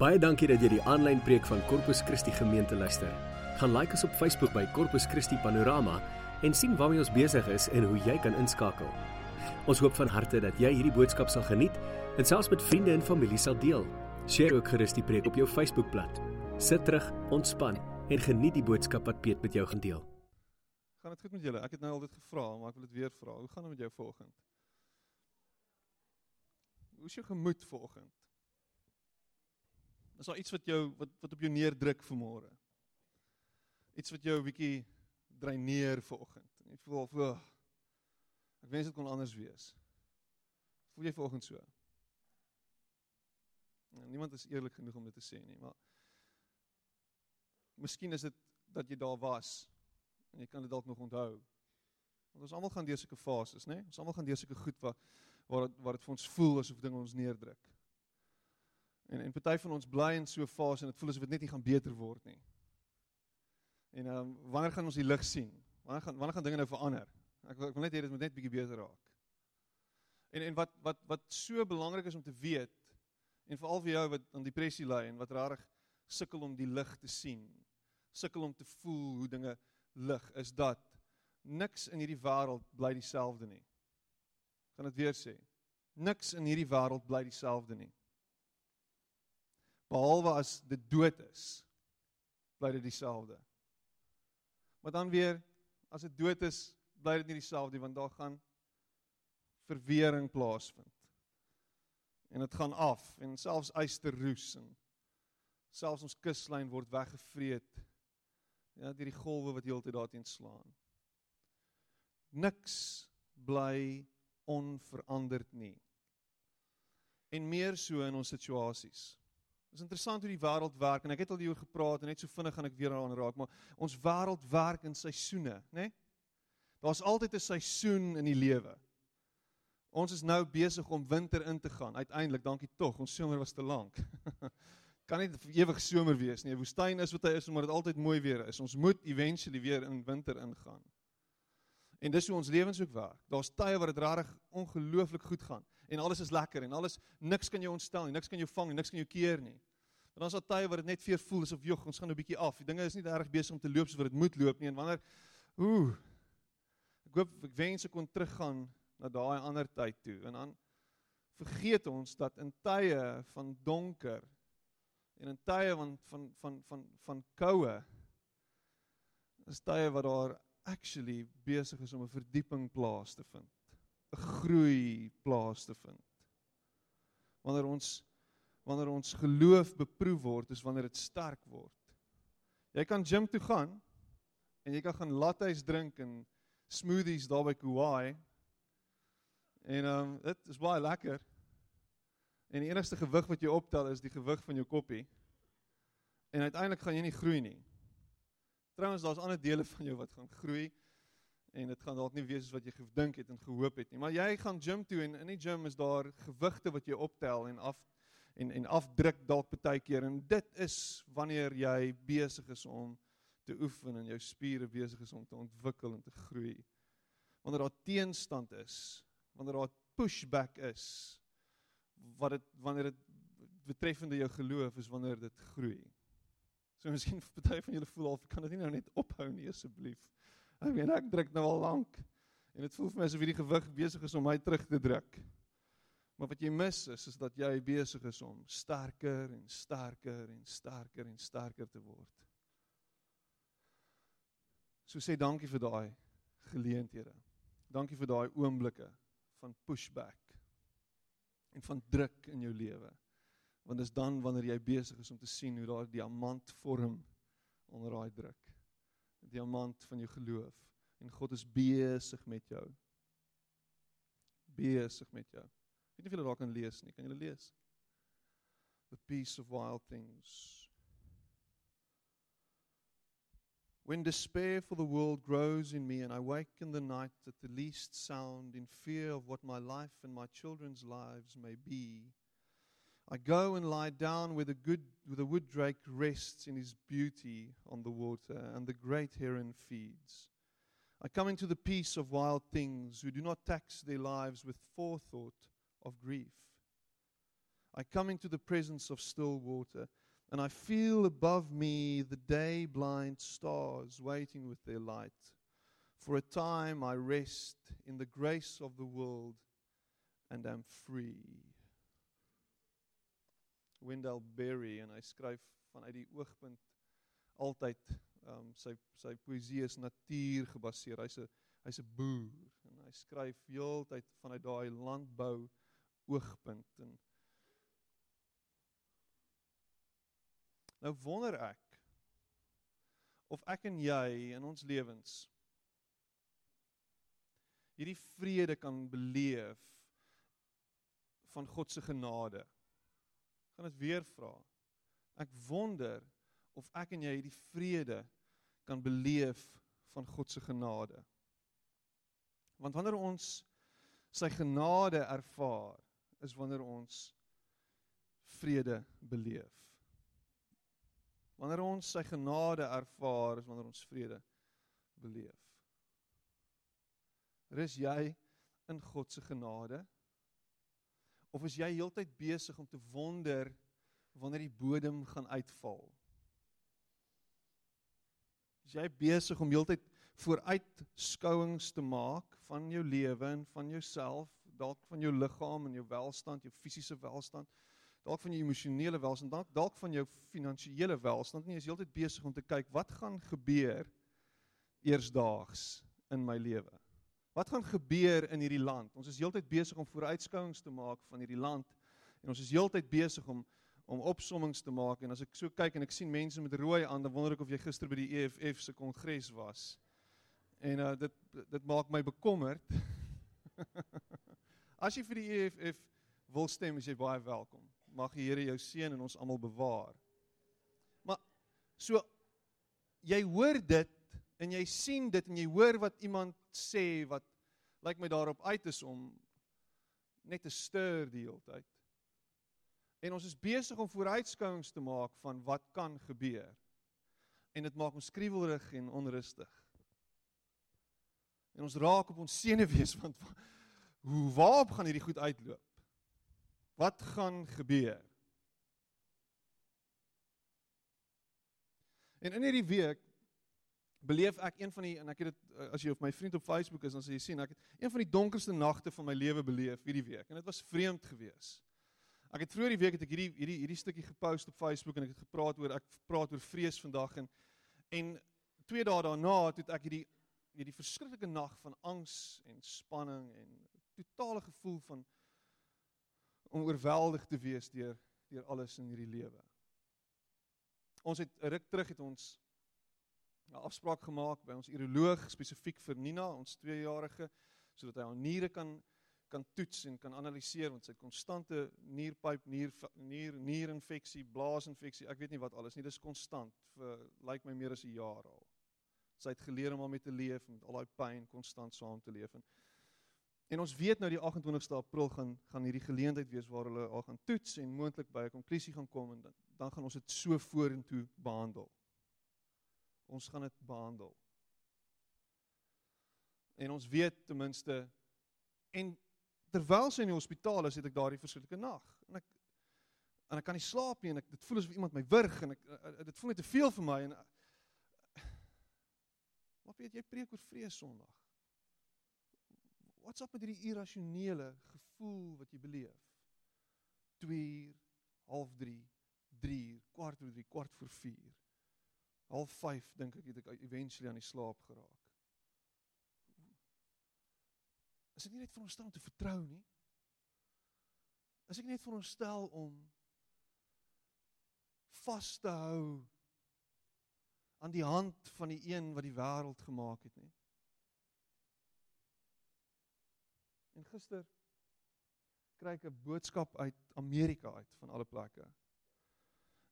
Baie dankie dat jy die aanlyn preek van Corpus Christi gemeente luister. Gaan like ons op Facebook by Corpus Christi Panorama en sien waarmee ons besig is en hoe jy kan inskakel. Ons hoop van harte dat jy hierdie boodskap sal geniet en selfs met vriende en familie sal deel. Deel ook gerus die preek op jou Facebookblad. Sit terug, ontspan en geniet die boodskap wat Piet met jou gaan deel. Gaan dit goed met julle? Ek het nou al dit gevra, maar ek wil dit weer vra. Hoe gaan dit met jou vanoggend? Hoe is jou gemoed vanoggend? Is daar iets wat jou wat wat op jou neerdruk vanmôre? Iets wat jou 'n bietjie dreineer vanoggend. Jy voel of oh, ek wens dit kon anders wees. Voel jy vanoggend so? Nou, niemand is eerlik genoeg om dit te sê nie, maar Miskien is dit dat jy daar was en jy kan dit dalk nog onthou. Want ons almal gaan deur sulke fases, né? Nee? Ons almal gaan deur sulke goed waar waar waar dit vir ons voel asof dinge ons neerdruk. En en party van ons bly in so 'n fase en dit voel asof dit net nie gaan beter word nie. En ehm um, wanneer gaan ons die lig sien? Wanneer gaan wanneer gaan dinge nou verander? Ek ek wil net hê dit moet net bietjie beter raak. En en wat wat wat so belangrik is om te weet en veral vir jou wat aan depressie ly en wat rarig sukkel om die lig te sien, sukkel om te voel hoe dinge lig, is dat niks in hierdie wêreld bly dieselfde nie. Ek gaan dit weer sê. Niks in hierdie wêreld bly dieselfde nie. Behalwe as dit dood is, bly dit dieselfde. Maar dan weer as dit dood is, bly dit nie dieselfde nie want daar gaan verwering plaasvind. En dit gaan af en selfs yster roes en selfs ons kuslyn word weggevreet. Ja, deur die golwe wat heeltyd daarteen slaan. Niks bly onveranderd nie. En meer so in ons situasies. Dit is interessant hoe die wêreld werk en ek het al hieroor gepraat en net so vinnig gaan ek weer daaraan raak, maar ons wêreld werk in seisoene, né? Nee? Daar's altyd 'n seisoen in die lewe. Ons is nou besig om winter in te gaan. Uiteindelik, dankie tog, ons somer was te lank. kan nie ewig somer wees nie. 'n Woestyn is wat hy is omdat dit altyd mooi weer is. Ons moet eventually weer in winter ingaan. En dis hoe ons lewens ook werk. Daar's tye waar dit regtig ongelooflik goed gaan en alles is lekker en alles niks kan jou ontstel nie, niks kan jou vang nie, niks kan jou keer nie. Maar dan's daar tye waar dit net vir voel asof jog, ons gaan 'n bietjie af. Die dinge is nie reg besig om te loop soos wat dit moet loop nie en wanneer ooh ek hoop ek wens ek kon teruggaan na daai ander tyd toe en dan vergeet ons dat in tye van donker En in tye van van van van van koue is tye wat daar actually besig is om 'n verdieping plaas te vind. Groei plaas te vind. Wanneer ons wanneer ons geloof beproef word, is wanneer dit sterk word. Jy kan gym toe gaan en jy kan gaan lattes drink en smoothies daar by Kauai. En ehm um, dit is baie lekker. En die enigste gewig wat jy optel is die gewig van jou koppie. En uiteindelik gaan jy nie groei nie. Trouwens daar's ander dele van jou wat gaan groei en dit gaan dalk nie wees soos wat jy gedink het en gehoop het nie. Maar jy gaan gym toe en in die gym is daar gewigte wat jy optel en af en en afdruk dalk baie keer en dit is wanneer jy besig is om te oefen en jou spiere besig is om te ontwikkel en te groei. Wanneer daar teenstand is, wanneer daar pushback is, wat dit wanneer dit betreffende jou geloof is wanneer dit groei. So miskien party van julle voel al kan dit nie nou net ophou nie asseblief. Ek weet ek druk nou al lank en dit voel vir my asof hierdie gewig besig is om my terug te druk. Maar wat jy mis is is dat jy besig is om sterker en sterker en sterker en sterker te word. So sê dankie vir daai geleenthede. Dankie vir daai oomblikke van pushback en van druk in jou lewe. Want dis dan wanneer jy besig is om te sien hoe daai diamant vorm onder daai druk. Diamant van jou geloof en God is besig met jou. Besig met jou. Weet nie of dit daar kan lees nie. Kan dit lees? The peace of wild things. When despair for the world grows in me and I wake in the night at the least sound in fear of what my life and my children's lives may be, I go and lie down where the, good, where the wood drake rests in his beauty on the water, and the great heron feeds. I come into the peace of wild things who do not tax their lives with forethought of grief. I come into the presence of still water, and I feel above me the day blind stars waiting with their light. For a time I rest in the grace of the world and am free. Wendell Berry en hy skryf vanuit die oogpunt altyd ehm um, sy sy poësie is natuur gebaseer. Hy's 'n hy's 'n boer en hy skryf heeltyd vanuit daai landbou oogpunt en Nou wonder ek of ek en jy in ons lewens hierdie vrede kan beleef van God se genade. Gaan dit weer vra. Ek wonder of ek en jy hierdie vrede kan beleef van God se genade. Want wanneer ons sy genade ervaar, is wanneer ons vrede beleef. Wanneer ons sy genade ervaar, is wanneer ons vrede beleef. Rus jy in God se genade? Of is jy heeltyd besig om te wonder wanneer die bodem gaan uitval? Is jy besig om heeltyd vooruitskouings te maak van jou lewe en van jouself, dalk van jou liggaam en jou welstand, jou fisiese welstand? dalk van jou emosionele welstand, dalk dalk van jou finansiële welstand nie, is heeltyd besig om te kyk wat gaan gebeur eersdaags in my lewe. Wat gaan gebeur in hierdie land? Ons is heeltyd besig om vooruitskouings te maak van hierdie land en ons is heeltyd besig om om opsommings te maak en as ek so kyk en ek sien mense met rooi aan, dan wonder ek of jy gister by die EFF se kongres was. En uh dit dit maak my bekommerd. as jy vir die EFF wil stem, is jy baie welkom mag die Here jou seën en ons almal bewaar. Maar so jy hoor dit en jy sien dit en jy hoor wat iemand sê wat lyk like my daarop uit is om net te stuur die hele tyd. En ons is besig om vooruitskouings te maak van wat kan gebeur. En dit maak ons skriwelrig en onrustig. En ons raak op ons senuwees want hoe waarop gaan hierdie goed uitloop? Wat gaan gebeur? En in hierdie week beleef ek een van die en ek het dit eh, as jy op my vriend op Facebook is dan sal jy sien ek het een van die donkerste nagte van my lewe beleef hierdie week en dit was vreemd geweest. Ek het vroeër die week het ek hierdie hierdie hierdie stukkie gepost op Facebook en ek het gepraat oor ek praat oor vrees vandag en en twee dae daarna het ek hierdie hierdie verskriklike nag van angs en spanning en totale gevoel van om oorweldig te wees deur deur alles in hierdie lewe. Ons het ruk terug het ons 'n afspraak gemaak by ons uroloog spesifiek vir Nina, ons 2-jarige, sodat hy haar niere kan kan toets en kan analiseer want sy het konstante nierpyp, nier nier nierinfeksie, blaasinfeksie, ek weet nie wat alles nie, dis konstant vir lyk like my meer as 'n jaar al. Sy het geleer om daarmee te leef met al daai pyn konstant saam te leef en En ons weet nou die 28ste April gaan gaan hierdie geleentheid wees waar hulle al gaan toets en moontlik by 'n konklusie gaan kom en dan, dan gaan ons dit so vorentoe behandel. Ons gaan dit behandel. En ons weet ten minste en terwyl sy in die hospitaal is, het ek daardie verskriklike nag en ek en ek kan nie slaap nie en ek dit voel asof iemand my wurg en ek dit voel net te veel vir my en Wat weet jy preek oor vrees Sondag? Wat's op met hierdie irrasionele gevoel wat jy beleef? 2 uur, half 3, 3 uur, kwart oor 3, kwart voor 4. Half 5 dink ek het ek eventually aan die slaap geraak. Is dit nie net vir ons staan om te vertrou nie? Is ek net vir ons stel om vas te hou aan die hand van die een wat die wêreld gemaak het nie? En gister kry ek 'n boodskap uit Amerika uit van alle plekke.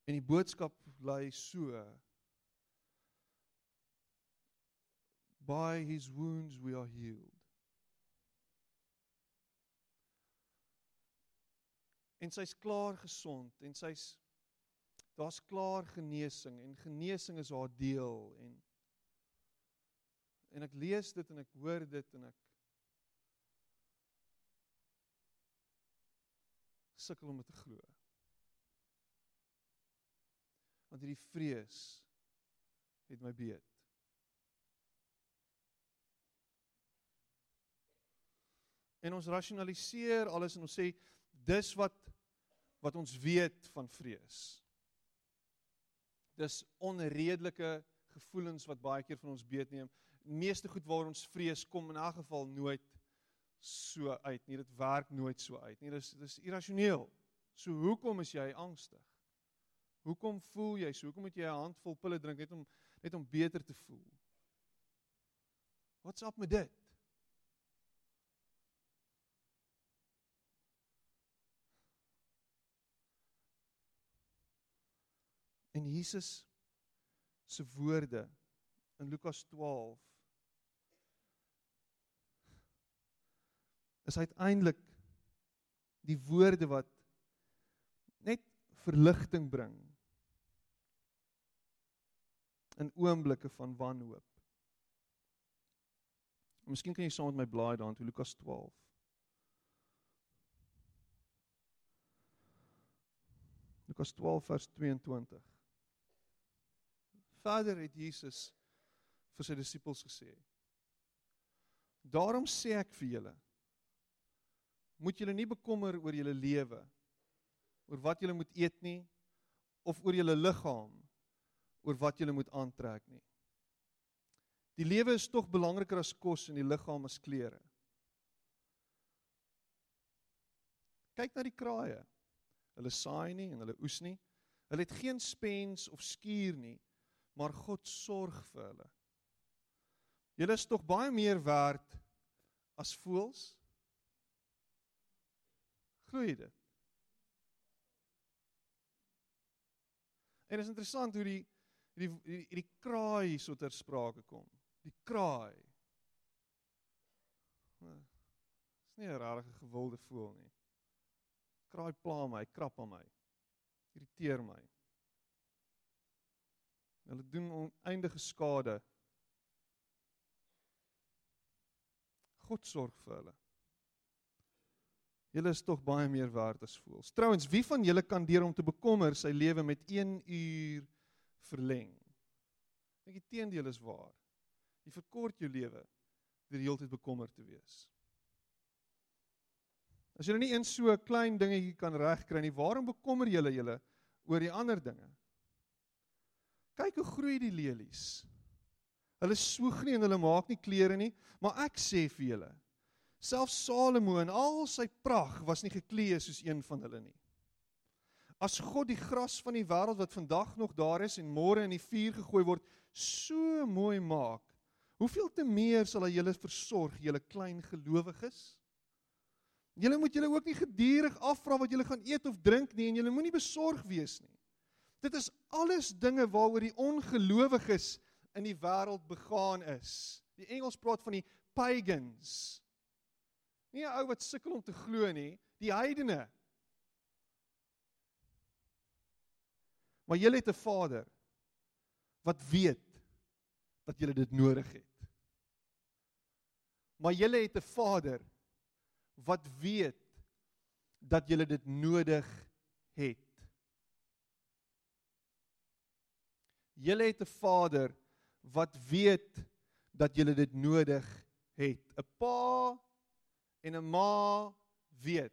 En die boodskap lui so: By his wounds we are healed. En sy's klaar gesond en sy's daar's klaar genesing en genesing is haar deel en en ek lees dit en ek hoor dit en ek sukkel om dit te glo. Want hierdie vrees het my beet. En ons rasionaliseer alles en ons sê dis wat wat ons weet van vrees. Dis onredelike gevoelens wat baie keer van ons beet neem. Meeste goed waar ons vrees kom in 'n geval nooit so uit nie. Dit werk nooit so uit nie. Dis dis irrasioneel. So hoekom is jy angstig? Hoekom voel jy so? Hoekom moet jy 'n handvol pille drink net om net om beter te voel? Wat's op met dit? En Jesus se woorde in Lukas 12 is uiteindelik die woorde wat net verligting bring in oomblikke van wanhoop. Miskien kan jy saam met my blaai daarin toe Lukas 12. Lukas 12 vers 22. Verder het Jesus vir sy disippels gesê: Daarom sê ek vir julle, moet julle nie bekommer oor julle lewe, oor wat julle moet eet nie, of oor julle liggaam, oor wat julle moet aantrek nie. Die lewe is tog belangriker as kos en die liggaam as klere. Kyk na die kraaie. Hulle saai nie en hulle oes nie. Hulle het geen spens of skuur nie maar God sorg vir hulle. Julle is tog baie meer werd as voëls. Glo jy dit? En is interessant hoe die die die, die kraai so ter sprake kom. Die kraai. Dis nie 'n rare gewilde voël nie. Kraai pla my, krap aan my. Irriteer my. Hulle doen oneindige skade. God sorg vir hulle. Julle is tog baie meer werd as voëls. Trouwens, wie van julle kan deur om te bekommer sy lewe met 1 uur verleng? Dink die teendeel is waar. Jy verkort jou lewe deur heeltyd bekommerd te wees. As jy nie eens so 'n klein dingetjie kan regkry nie, waarom bekommer jy julle oor die ander dinge? Kyk hoe groei die lelies. Hulle soeg nie en hulle maak nie klere nie, maar ek sê vir julle, selfs Salomo in al sy pragt was nie geklee soos een van hulle nie. As God die gras van die wêreld wat vandag nog daar is en môre in die vuur gegooi word, so mooi maak, hoeveel te meer sal hy julle versorg, julle klein gelowiges? Julle moet julle ook nie gedurig afvra wat julle gaan eet of drink nie en julle moenie besorg wees nie. Dit is alles dinge waaroor die ongelowiges in die wêreld begaan is. Die Engels praat van die pagans. Nie 'n ou wat sukkel om te glo nie, die heidene. Maar jy het 'n Vader wat weet dat jy dit nodig het. Maar jy het 'n Vader wat weet dat jy dit nodig het. Julle het 'n Vader wat weet dat julle dit nodig het. 'n Pa en 'n ma weet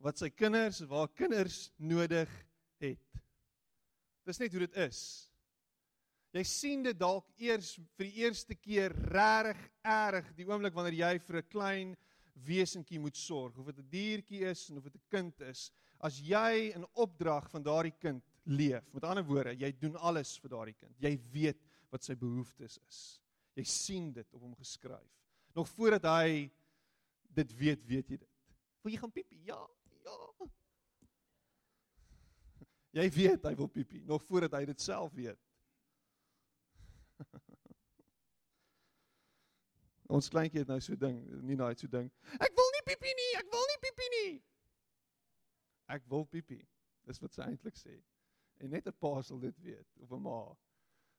wat sy kinders, waar kinders nodig het. Dis net hoe dit is. Jy sien dit dalk eers vir die eerste keer regtig erg die oomblik wanneer jy vir 'n klein wesentjie moet sorg, of dit 'n diertjie is of dit 'n kind is. As jy 'n opdrag van daardie kind leef. Met ander woorde, jy doen alles vir daardie kind. Jy weet wat sy behoeftes is. Jy sien dit op hom geskryf. Nog voordat hy dit weet, weet jy dit. Wil jy gaan piepie? Ja, ja. Jy weet hy wil piepie nog voordat hy dit self weet. Ons kleintjie het nou so ding, nie nou so ding. Ek wil nie piepie nie, ek wil nie piepie nie. Ek wil piepie. Dis wat sy eintlik sê. En net 'n pa sal dit weet of 'n ma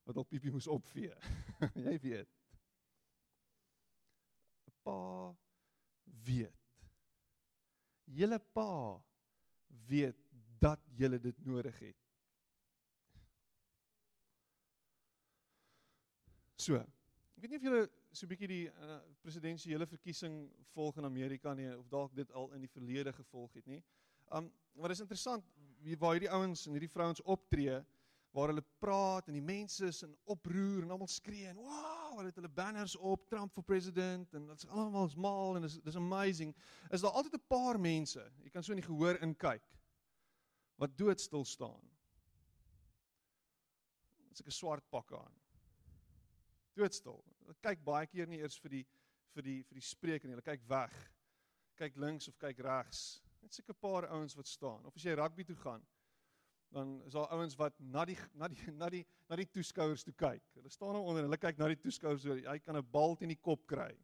wat al piepie moes opvee. jy weet. 'n Pa weet. Julle pa weet dat julle dit nodig het. So, ek weet nie of julle so 'n bietjie die uh, presidentsiële verkiesing volg in Amerika nie of dalk dit al in die verlede gevolg het nie. Um maar is interessant waar hierdie ouens en hierdie vrouens optree waar hulle praat en die mense is in oproer en almal skree en wow, hulle het hulle banners op Trump for president en dit's almal is mal en dis amazing. Is daar altyd 'n paar mense, jy kan so in die gehoor inkyk wat doodstil staan. As ek 'n swart pak aan. Doodstil. Hulle kyk baie keer nie eers vir die vir die vir die spreker nie. Hulle kyk weg. Kyk links of kyk regs. Net seker 'n paar ouens wat staan. Of as jy rugby toe gaan, dan is daar ouens wat na die na die na die na die toeskouers toe kyk. Hulle staan nou onder en hulle kyk na die toeskouers so hy kan 'n bal teen die kop kry.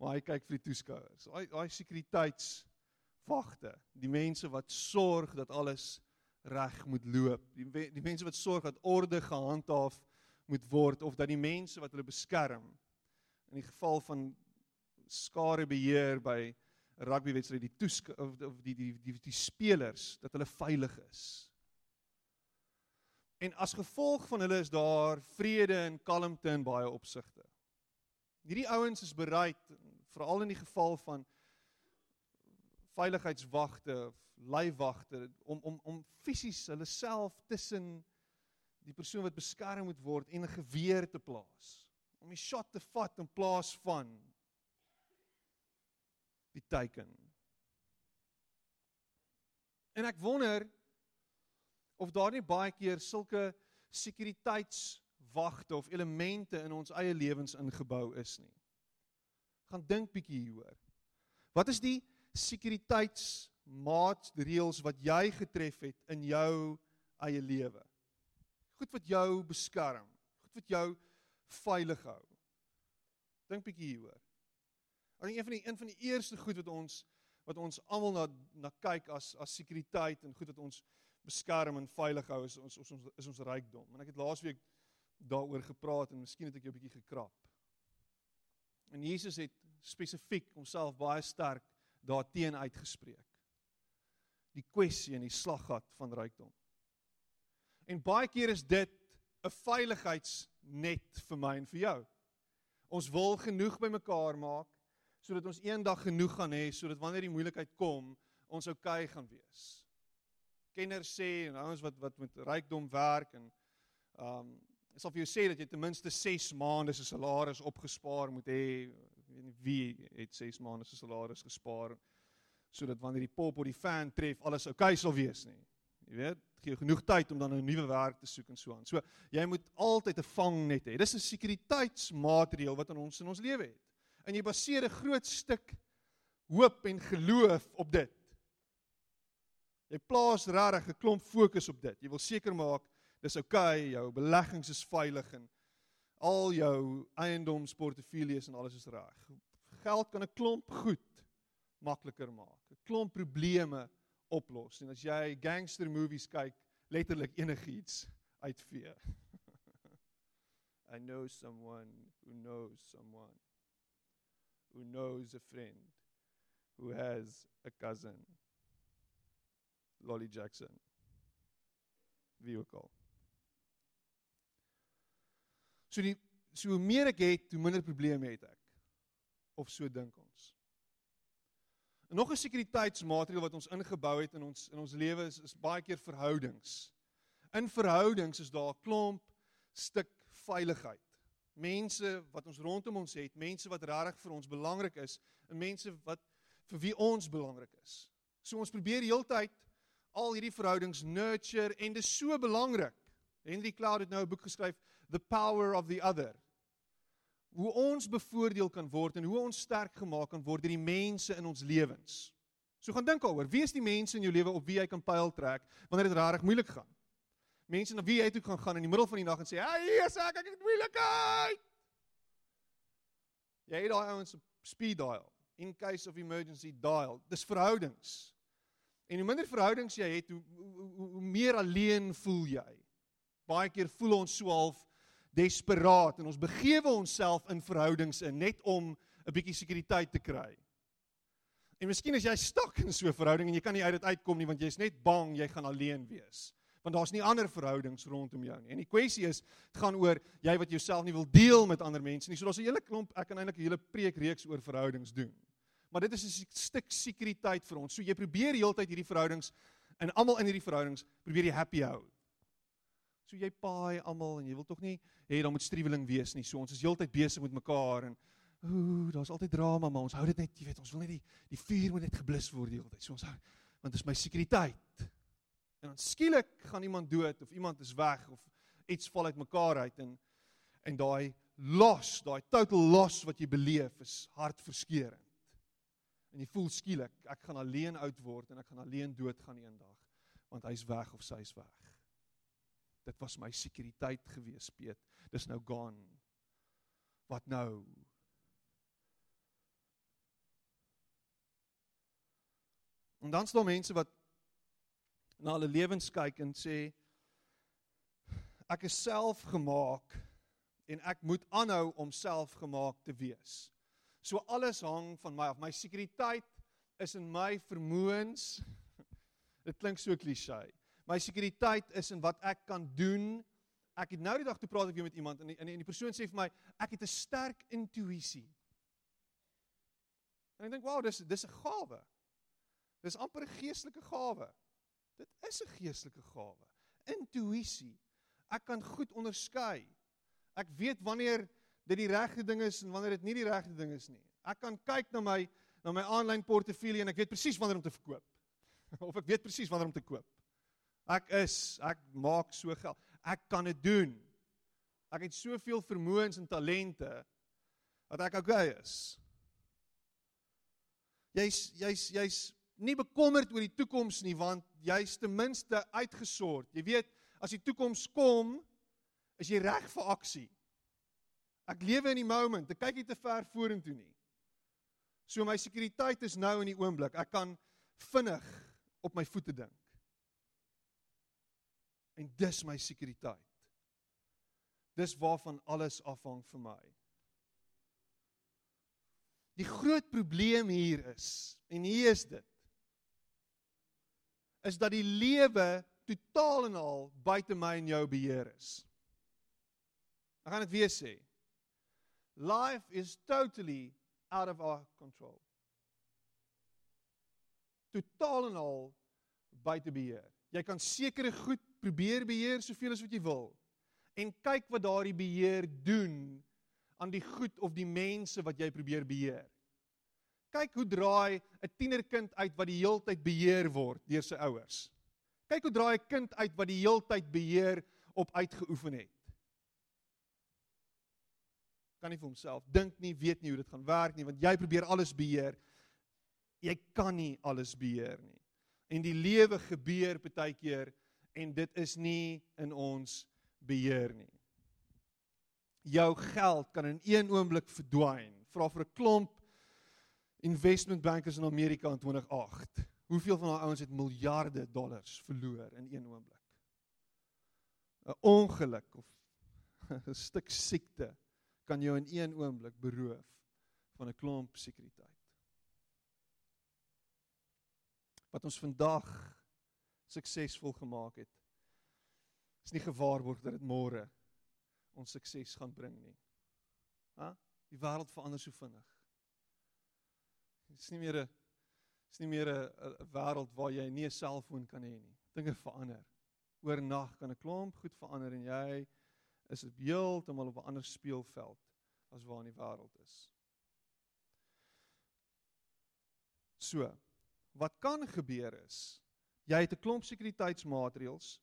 Maar hy kyk vir die toeskouers. Daai daai sekuriteitswagte, die mense wat sorg dat alles reg moet loop. Die die mense wat sorg dat orde gehandhaaf moet word of dat die mense wat hulle beskerm in die geval van skare beheer by rugbywedstryd die toesk of, of die die die die spelers dat hulle veilig is. En as gevolg van hulle is daar vrede en kalmte in baie opsigte. Hierdie ouens is bereid veral in die geval van veiligheidswagte of leiwagte om om om fisies hulle self tussen die persoon wat beskerm moet word en 'n geweer te plaas om die shot te vat in plaas van die teiken. En ek wonder of daar nie baie keer sulke sekuriteitswagte of elemente in ons eie lewens ingebou is nie. Gaan dink bietjie hieroor. Wat is die sekuriteitsmaatreëls wat jy getref het in jou eie lewe? Goed wat jou beskerm, goed wat jou veilig hou. Dink bietjie hieroor. Ek dink een van die een van die eerste goed wat ons wat ons almal na na kyk as as sekuriteit en goed wat ons beskerm en veilig hou is ons ons is ons rykdom. En ek het laasweek daaroor gepraat en miskien het ek jou 'n bietjie gekrap. En Jesus het spesifiek homself baie sterk daarteen uitgespreek. Die kwessie en die slaggat van rykdom. En baie keer is dit 'n veiligheidsnet vir my en vir jou. Ons wil genoeg bymekaar maak sodat ons eendag genoeg gaan hê sodat wanneer die moeilikheid kom, ons oukei okay gaan wees kenners sê en ouens wat wat met rykdom werk en um ek sal vir jou sê dat jy ten minste 6 maande se salaris opgespaar moet hê. Ek weet nie wie het 6 maande se salaris gespaar sodat wanneer die pop of die fan tref alles oukei okay sal wees nie. Jy weet, gee genoeg tyd om dan 'n nuwe werk te soek en so aan. So jy moet altyd 'n vangnet hê. Dis 'n sekuriteitsmaatreël wat in ons in ons lewe het. En jy baseer 'n groot stuk hoop en geloof op dit. Jy plaas regtig 'n klomp fokus op dit. Jy wil seker maak dis oukei, okay, jou beleggings is veilig en al jou eiendomsportefeuilles en alles is reg. Geld kan 'n klomp goed makliker maak. 'n Klomp probleme oplos. En as jy gangster movies kyk, letterlik enigiets uitvee. I know someone who knows someone who knows a friend who has a cousin Lolly Jackson. Wie ook al. So die so hoe meer ek het, hoe minder probleme het ek. Of so dink ons. En nog 'n sekuriteitsmaatreël wat ons ingebou het in ons in ons lewe is, is baie keer verhoudings. In verhoudings is daar 'n klomp stuk veiligheid. Mense wat ons rondom ons het, mense wat regtig vir ons belangrik is, en mense wat vir wie ons belangrik is. So ons probeer heeltyd al hierdie verhoudings nurture en dis so belangrik. Henry Cloud het nou 'n boek geskryf The Power of the Other. Hoe ons bevoordeel kan word en hoe ons sterk gemaak kan word deur die mense in ons lewens. So gaan dink daaroor, wie is die mense in jou lewe op wie jy kan pyl trek wanneer dit rarig moeilik gaan? Mense na wie jy toe kan gaan in die middel van die nag en sê, "Hey, is ek ek het moeilikheid." Jy het daai ouens op speed dial, in case of emergency dial. Dis verhoudings. En hoe minder verhoudings jy het, hoe, hoe, hoe, hoe meer alleen voel jy. Baie keer voel ons so half desperaat en ons begewe onsself in verhoudings in net om 'n bietjie sekuriteit te kry. En miskien as jy stak in so 'n verhouding en jy kan nie uit dit uitkom nie want jy's net bang jy gaan alleen wees. Want daar's nie ander verhoudings rondom jou nie. En die kwessie is, dit gaan oor jy wat jouself nie wil deel met ander mense nie. So daar's 'n hele klomp, ek kan eintlik 'n hele preekreeks oor verhoudings doen. Maar dit is 'n stuk sekuriteit vir ons. So jy probeer heeltyd hierdie verhoudings en almal in hierdie verhoudings probeer jy happy hou. So jy paai almal en jy wil tog nie hê daar moet striweling wees nie. So ons is heeltyd besig met mekaar en ooh, daar's altyd drama, maar ons hou dit net, jy weet, ons wil net die die vuur moet net geblus word die hele tyd. So ons hou want dit is my sekuriteit. En dan skielik gaan iemand dood of iemand is weg of iets val uit mekaar uit en en daai los, daai total loss wat jy beleef is hartverskeurende. En jy voel skielik ek gaan alleen oud word en ek gaan alleen doodgaan eendag want hy's weg of sy's weg. Dit was my sekuriteit gewees, Piet. Dis nou gone. Wat nou? En dan staan mense wat na hulle lewens kyk en sê ek is self gemaak en ek moet aanhou om self gemaak te wees. So alles hang van my af. My sekuriteit is in my vermoëns. Dit klink so klise. My sekuriteit is in wat ek kan doen. Ek het nou die dag toe praat ek weer met iemand en die, en die persoon sê vir my ek het 'n sterk intuïsie. En ek dink, "Wow, dis dis 'n gawe." Dis amper 'n geestelike gawe. Dit is 'n geestelike gawe. Intuïsie. Ek kan goed onderskei. Ek weet wanneer dit die regte ding is en wanneer dit nie die regte ding is nie. Ek kan kyk na my na my aanlyn portefeulje en ek weet presies wanneer om te verkoop. of ek weet presies wanneer om te koop. Ek is, ek maak so geld. Ek kan dit doen. Ek het soveel vermoëns en talente dat ek okay is. Jy's jy's jy's nie bekommerd oor die toekoms nie want jy's ten minste uitgesort. Jy weet, as die toekoms kom, is jy reg vir aksie. Ek lewe in die moment. Ek kyk nie te ver vorentoe nie. So my sekuriteit is nou in die oomblik. Ek kan vinnig op my voete dink. En dis my sekuriteit. Dis waarvan alles afhang vir my. Die groot probleem hier is en hier is dit is dat die lewe totaal en al buite my en jou beheer is. Ek gaan dit weer sê. Life is totally out of our control. Totaal en al buite beheer. Jy kan sekere goed probeer beheer soveel as wat jy wil en kyk wat daardie beheer doen aan die goed of die mense wat jy probeer beheer. Kyk hoe draai 'n tienerkind uit wat die heeltyd beheer word deur sy ouers. Kyk hoe draai 'n kind uit wat die heeltyd beheer op uitgeoefen het. Kan nie vir homself dink nie, weet nie hoe dit gaan werk nie, want jy probeer alles beheer. Jy kan nie alles beheer nie. En die lewe gebeur baie keer en dit is nie in ons beheer nie. Jou geld kan in een oomblik verdwyn. Vra vir 'n klomp investment bankers in Amerika in 2008. Hoeveel van daai ouens het miljarde dollars verloor in een oomblik? 'n Ongeluk of 'n stuk siekte kan jou in een oomblik beroof van 'n klomp sekuriteit. Wat ons vandag suksesvol gemaak het, is nie gewaarborg dat dit môre ons sukses gaan bring nie. Ha? Die wêreld verander so vinnig. Dit is nie meer 'n is nie meer 'n wêreld waar jy nie 'n selfoon kan hê nie. Dinge verander. Oornag kan 'n klomp goed verander en jy is heeltemal op 'n ander speelveld as waar in die wêreld is. So, wat kan gebeur is jy het 'n klomp sekuriteitsmaatreëls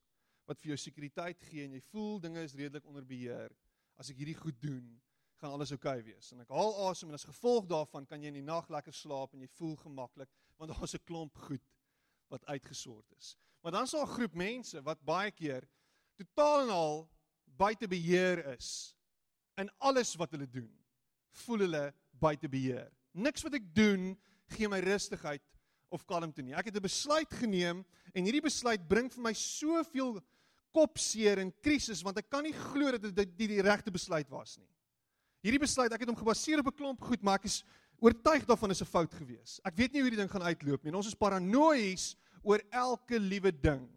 wat vir jou sekuriteit gee en jy voel dinge is redelik onder beheer. As ek hierdie goed doen, gaan alles oukei okay wees. En ek haal asem en as gevolg daarvan kan jy in die nag lekker slaap en jy voel gemaklik want daar's 'n klomp goed wat uitgesort is. Maar dan is daar 'n groep mense wat baie keer totaal en al buite beheer is in alles wat hulle doen. Voel hulle buite beheer. Niks wat ek doen gee my rustigheid of kalmte nie. Ek het 'n besluit geneem en hierdie besluit bring vir my soveel kopseer en krisis want ek kan nie glo dat dit die, die regte besluit was nie. Hierdie besluit, ek het hom gebaseer op 'n klomp goed, maar ek is oortuig daarvan is 'n fout gewees. Ek weet nie hoe hierdie ding gaan uitloop nie. Ons is paranoïes oor elke liewe ding.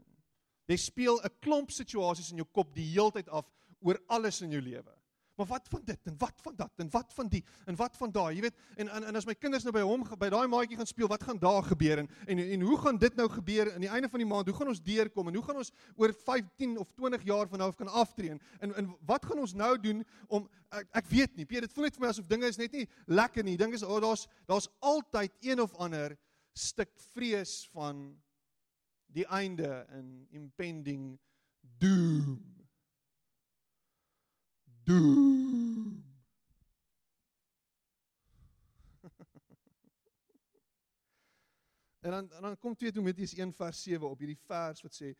Jy speel 'n klomp situasies in jou kop die heeltyd af oor alles in jou lewe. Maar wat van dit en wat van dat en wat van die en wat van daai, jy weet, en en, en as my kinders nou by hom by daai maatjie gaan speel, wat gaan daar gebeur en, en en hoe gaan dit nou gebeur aan die einde van die maand? Hoe gaan ons deurkom en hoe gaan ons oor 15 of 20 jaar van nou af kan aftree? En en wat gaan ons nou doen om ek, ek weet nie. Peter, dit voel net vir my asof dinge is net nie lekker nie. Dink is oh, daar's daar's altyd een of ander stuk vrees van die einde in impending doom doom. en dan en dan kom 2 Timoteus 1 vers 7 op hierdie vers wat sê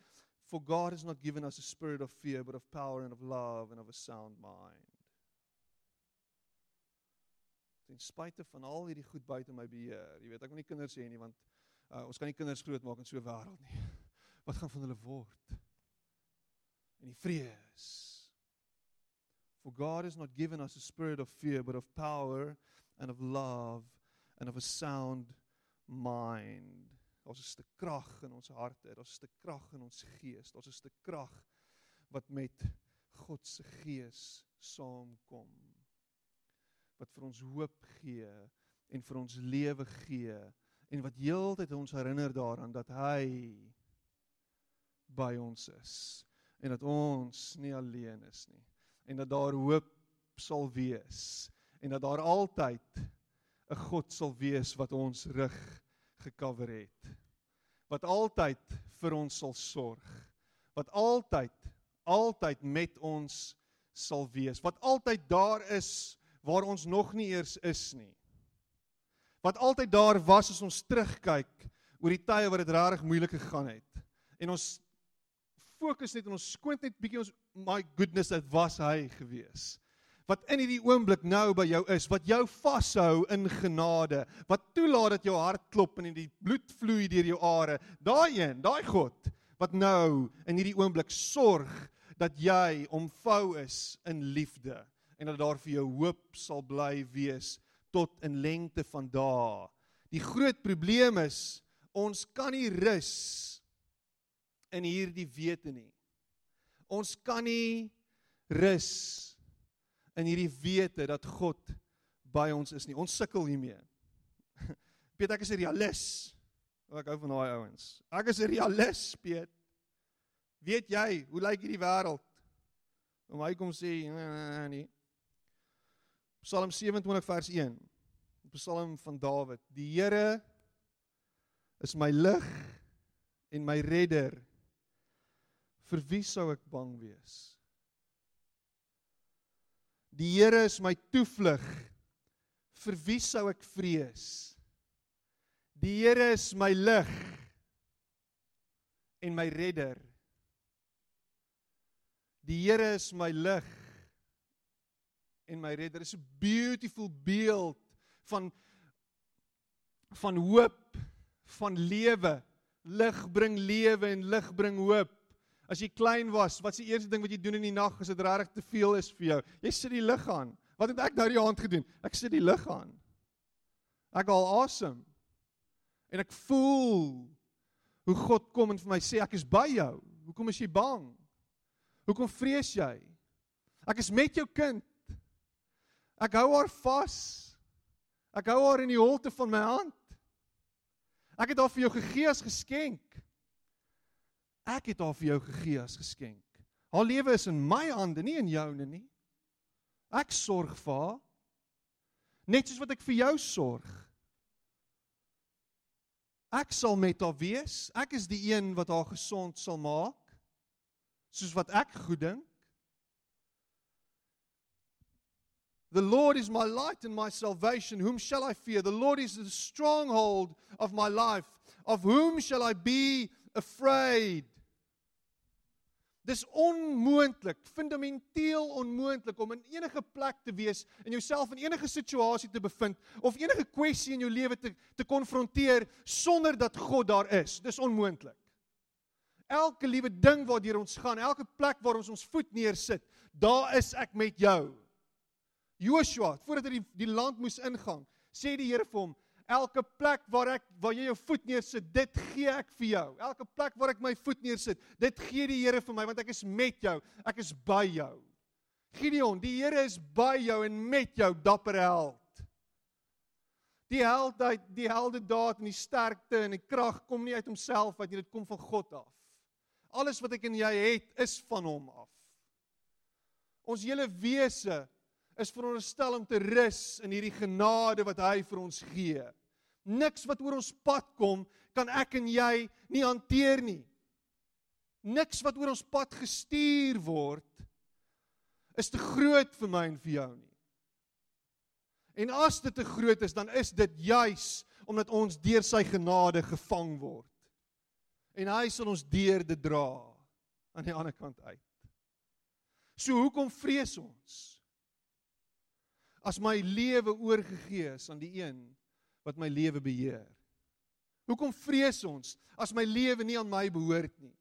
for God has not given us a spirit of fear but of power and of love and of a sound mind. Ten spyte van al hierdie goed buite my beheer, jy weet ek wil nie kinders hê nie want uh, ons kan nie kinders grootmaak in so 'n wêreld nie. Wat gaan van hulle word? En die vrees For God has not given us a spirit of fear, but of power and of love and of a sound mind. Daar's 'n stuk krag in ons harte, daar's 'n stuk krag in ons gees, daar's 'n stuk krag wat met God se gees saamkom. Wat vir ons hoop gee en vir ons lewe gee en wat heeltyd ons herinner daaraan dat hy by ons is en dat ons nie alleen is nie en dat daar hoop sal wees en dat daar altyd 'n God sal wees wat ons rug gekover het. Wat altyd vir ons sal sorg. Wat altyd altyd met ons sal wees. Wat altyd daar is waar ons nog nie eers is nie. Wat altyd daar was as ons terugkyk oor die tye wat dit regtig moeilik gegaan het. En ons fokus net en ons skoont net bietjie ons my goodness dit was hy gewees. Wat in hierdie oomblik nou by jou is wat jou vashou in genade wat toelaat dat jou hart klop en die bloed vloei deur jou are. Daai een daai God wat nou in hierdie oomblik sorg dat jy omvou is in liefde en dat daar vir jou hoop sal bly wees tot in lengte van dae. Die groot probleem is ons kan nie rus in hierdie wete nie. Ons kan nie rus in hierdie wete dat God by ons is nie. Ons sukkel hiermee. Piet, ek is 'n realis. Ek hou van daai ouens. Ek is 'n realis, Piet. Weet jy, hoe lyk hierdie wêreld? Om hy kom sê, nee, nee. Psalm 27 vers 1. Psalm van Dawid. Die Here is my lig en my redder. Vir wie sou ek bang wees? Die Here is my toevlug. Vir wie sou ek vrees? Die Here is my lig en my redder. Die Here is my lig en my redder. Dit is 'n beautiful beeld van van hoop, van lewe. Lig bring lewe en lig bring hoop. As jy klein was, wat is die eerste ding wat jy doen in die nag as dit regtig te veel is vir jou? Jy sit die lig aan. Wat het ek nou die aand gedoen? Ek sit die lig aan. Ek al awesome. En ek voel hoe God kom en vir my sê ek is by jou. Hoekom is jy bang? Hoekom vrees jy? Ek is met jou kind. Ek hou haar vas. Ek hou haar in die holte van my hand. Ek het haar vir jou gegee as geskenk. Ek het haar vir jou gegee as geskenk. Haar lewe is in my hande, nie in joune nie. Ek sorg vir haar. Net soos wat ek vir jou sorg. Ek sal met haar wees. Ek is die een wat haar gesond sal maak. Soos wat ek goed dink. The Lord is my light and my salvation. Whom shall I fear? The Lord is the stronghold of my life. Of whom shall I be afraid? Dis onmoontlik, fundamenteel onmoontlik om in enige plek te wees en jouself in enige situasie te bevind of enige kwessie in jou lewe te te konfronteer sonder dat God daar is. Dis onmoontlik. Elke liewe ding waardeur ons gaan, elke plek waar ons ons voet neersit, daar is ek met jou. Joshua, voordat hy die, die land moes ingaan, sê die Here vir hom, Elke plek waar ek waar jy jou voet neersit, dit gee ek vir jou. Elke plek waar ek my voet neersit, dit gee die Here vir my want ek is met jou. Ek is by jou. Gideon, die Here is by jou en met jou, dapper held. Die heldheid, die helde daad en die sterkte en die krag kom nie uit homself uit nie, dit kom van God af. Alles wat ek en jy het, is van hom af. Ons hele wese is veronderstel om te rus in hierdie genade wat hy vir ons gee. Niks wat oor ons pad kom, kan ek en jy nie hanteer nie. Niks wat oor ons pad gestuur word is te groot vir my en vir jou nie. En as dit te groot is, dan is dit juis omdat ons deur sy genade gevang word. En hy sal ons deur dit dra aan die ander kant uit. So hoekom vrees ons? As my lewe oorgegee is aan die een wat my lewe beheer? Hoekom vrees ons as my lewe nie aan my behoort nie?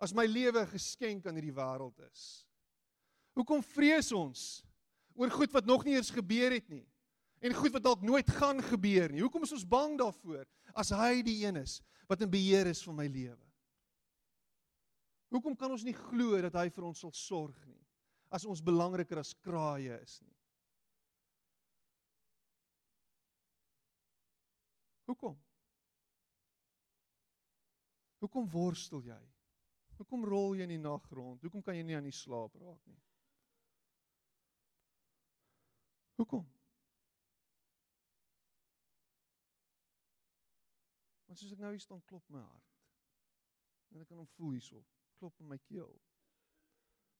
As my lewe 'n geskenk aan hierdie wêreld is? Hoekom vrees ons oor goed wat nog nie eens gebeur het nie en goed wat dalk nooit gaan gebeur nie? Hoekom is ons bang daarvoor as hy die een is wat in beheer is van my lewe? Hoekom kan ons nie glo dat hy vir ons sal sorg nie as ons belangriker as kraaie is nie? Hoekom? Hoekom worstel jy? Hoekom rol jy in die nag rond? Hoekom kan jy nie aan die slaap raak nie? Hoekom? Want soos ek nou hier staan klop my hart. En ek kan hom voel hierso, klop in my keel.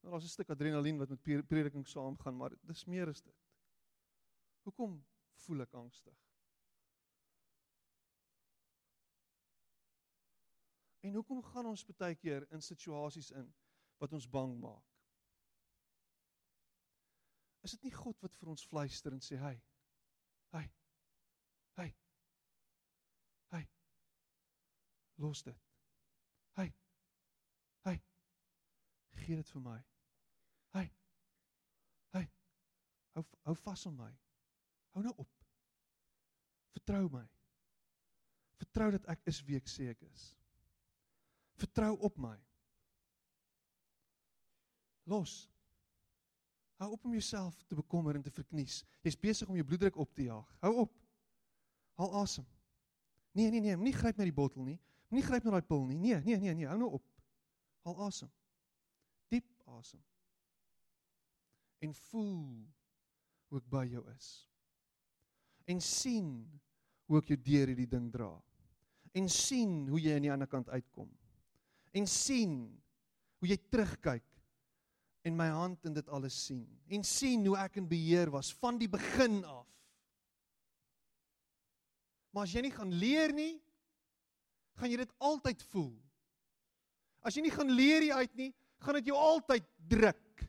Nou daar's 'n stuk adrenalien wat met prediking saamgaan, maar dis meer as dit. Hoekom voel ek angstig? En hoekom gaan ons baie keer in situasies in wat ons bang maak? Is dit nie God wat vir ons fluister en sê, "Hey. Hey. Hey. Hey. Los dit. Hey. Hey. Gee dit vir my. Hey. Hey. Hou hou vas aan my. Hou nou op. Vertrou my. Vertrou dat ek is wie ek sê ek is. Vertrou op my. Los. Hou op om jouself te bekommer en te verknies. Jy's besig om jou bloeddruk op te jaag. Hou op. Haal asem. Nee, nee, nee, moenie gryp na die bottel nie. Moenie gryp na daai pil nie. Nee, nee, nee, nee, hou nou op. Haal asem. Diep asem. En voel hoe ek by jou is. En sien hoe ek jou deur hierdie ding dra. En sien hoe jy aan die ander kant uitkom en sien hoe jy terugkyk en my hand in dit alles sien en sien hoe ek in beheer was van die begin af. Maar as jy nie gaan leer nie, gaan jy dit altyd voel. As jy nie gaan leer hier uit nie, gaan dit jou altyd druk.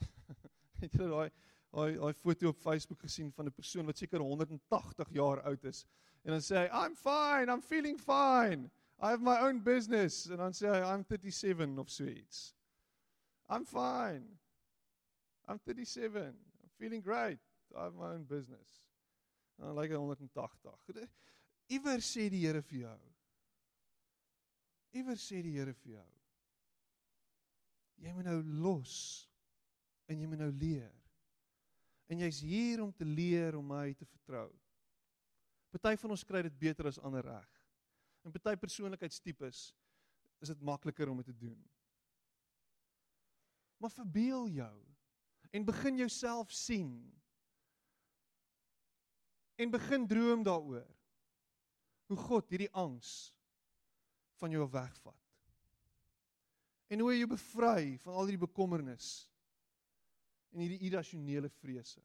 Het jy daai daai daai foto op Facebook gesien van 'n persoon wat seker 180 jaar oud is en dan sê hy I'm fine, I'm feeling fine. I have my own business and dan sê hy I'm 37 of so iets. I'm fine. I'm 37. I'm feeling great. I have my own business. En dan lyk hy 180. Iewers sê die Here vir jou. Iewers sê die Here vir jou. Jy moet nou los en jy moet nou leer. En jy's hier om te leer om my te vertrou. Party van ons kry dit beter as ander reg. En party persoonlikheidstipes is dit makliker om dit te doen. Maar verbeel jou en begin jouself sien. En begin droom daaroor hoe God hierdie angs van jou wegvat. En hoe jou bevry van al hierdie bekommernis en hierdie irrasionele vrese.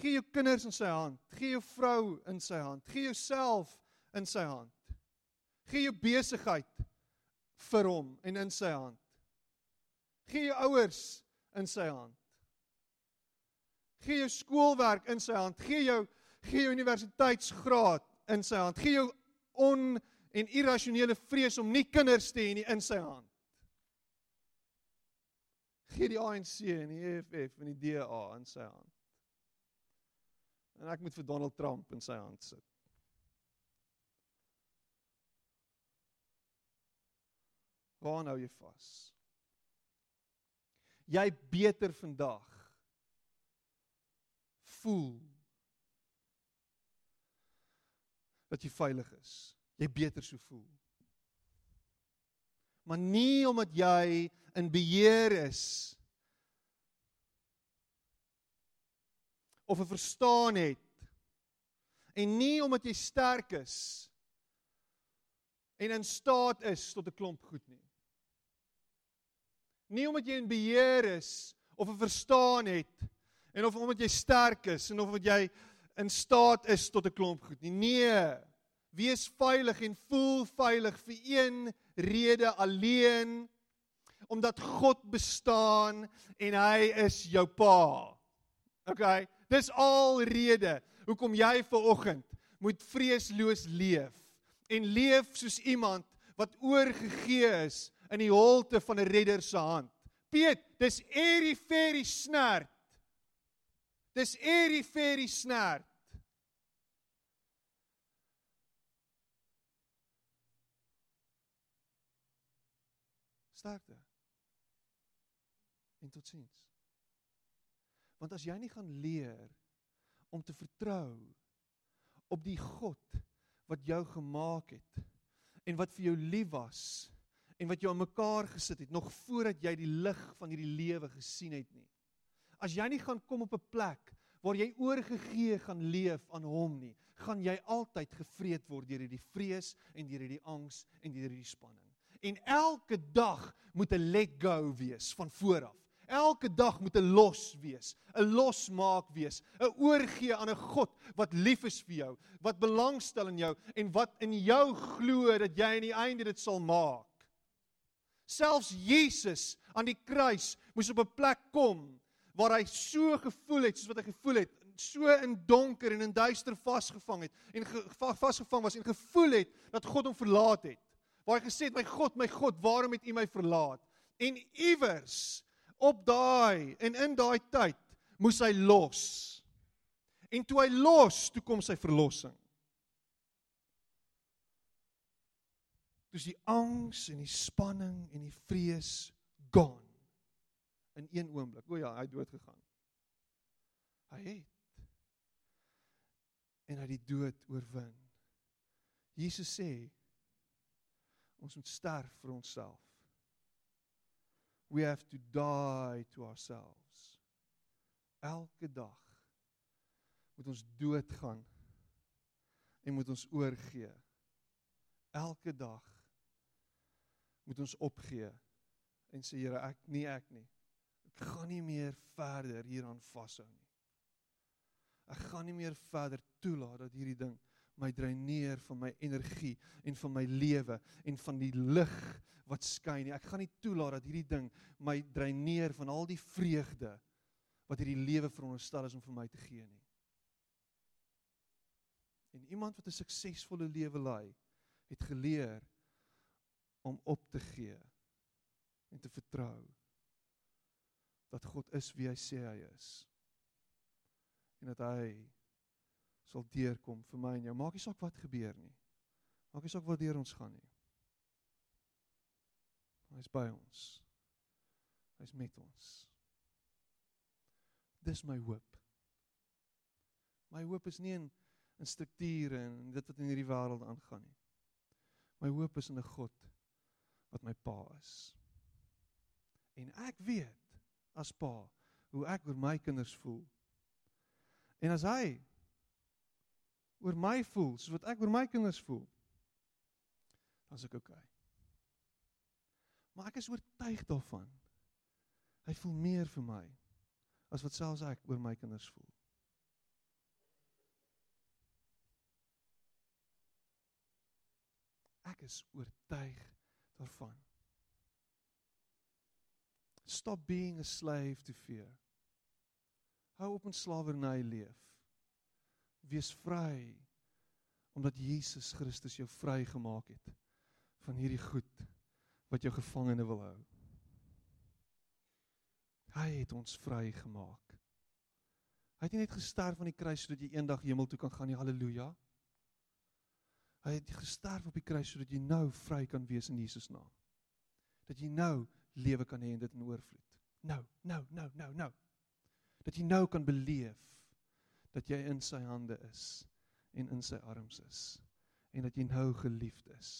Gee jou kinders in sy hand, gee jou vrou in sy hand, gee jouself in sy hand. Gee jou besigheid vir hom en in sy hand. Gee jou ouers in sy hand. Gee jou skoolwerk in sy hand. Gee jou gee jou universiteitsgraad in sy hand. Gee jou on en irrasionele vrees om nie kinders te hê nie in sy hand. Gee die ANC en die EFF en die DA in sy hand. en ek moet vir Donald Trump in sy hand sit. Waar nou jy vas? Jy beter vandag voel dat jy veilig is. Jy beter so voel. Maar nie omdat jy in beheer is of 'n verstaan het en nie omdat jy sterk is en in staat is tot 'n klomp goed nie. Nie omdat jy in beheer is of 'n verstaan het en of omdat jy sterk is en of wat jy in staat is tot 'n klomp goed nie. Nee. Wees veilig en voel veilig vir een rede alleen omdat God bestaan en hy is jou pa. Okay, dis al rede hoekom jy ver oggend moet vreesloos leef en leef soos iemand wat oorgegee is in die holte van 'n redder se hand. Piet, dis eri ferry snert. Dis eri ferry snert. Sterkte. En totsiens. Want as jy nie gaan leer om te vertrou op die God wat jou gemaak het en wat vir jou lief was en wat jou aan mekaar gesit het nog voordat jy die lig van hierdie lewe gesien het nie. As jy nie gaan kom op 'n plek waar jy oorgegee gaan leef aan hom nie, gaan jy altyd gevreet word deur hierdie vrees en deur hierdie angs en deur hierdie spanning. En elke dag moet 'n let go wees van vooraf. Elke dag moet 'n los wees, 'n losmaak wees, 'n oorgee aan 'n God wat lief is vir jou, wat belangstel in jou en wat in jou glo dat jy aan die einde dit sal maak. Selfs Jesus aan die kruis moes op 'n plek kom waar hy so gevoel het soos wat hy gevoel het, so in donker en in duister vasgevang het en vasgevang was en gevoel het dat God hom verlaat het. Waar hy gesê het, "My God, my God, waarom het U my verlaat?" En iewers op daai en in daai tyd moes hy los. En toe hy los, toe kom sy verlossing. Dis die angs en die spanning en die vrees gone in een oomblik. O ja, hy het dood gegaan. Hy het en hy het die dood oorwin. Jesus sê ons moet sterf vir onsself. We have to die to ourselves. Elke dag moet ons doodgaan en moet ons oorgee. Elke dag moet ons opgee en sê Here, ek nie ek nie. Ek gaan nie meer verder hieraan vashou nie. Ek gaan nie meer verder toelaat dat hierdie ding my dreineer van my energie en van my lewe en van die lig wat skyn nie. Ek gaan nie toelaat dat hierdie ding my dreineer van al die vreugde wat hierdie lewe veronderstel is om vir my te gee nie. En iemand wat 'n suksesvolle lewe lei, het geleer om op te gee en te vertrou dat God is wie hy sê hy is. En dat hy sal deurkom vir my en jou. Maak nie saak wat gebeur nie. Maak nie saak wat deur ons gaan nie. Hy's by ons. Hy's met ons. Dis my hoop. My hoop is nie in in strukture en dit wat in hierdie wêreld aangaan nie. My hoop is in 'n God wat my pa is. En ek weet as pa hoe ek oor my kinders voel. En as hy oor my voel soos wat ek oor my kinders voel, dan is ek oukei. Okay. Maar ek is oortuig daarvan. Hy voel meer vir my as wat selfs ek oor my kinders voel. Ek is oortuig daarvan. Stop being a slave to fear. Hou op met slawerny leef. Wees vry omdat Jesus Christus jou vrygemaak het van hierdie goed wat jou gevangene wil hou. Hy het ons vrygemaak. Hy het nie net gesterf aan die kruis sodat jy eendag hemel toe kan gaan nie. Halleluja. Hy het gesterf op die kruis sodat jy nou vry kan wees in Jesus naam. Dat jy nou lewe kan hê en dit in oorvloed. Nou, nou, nou, nou, nou. Dat jy nou kan beleef dat jy in sy hande is en in sy arms is en dat jy nou geliefd is.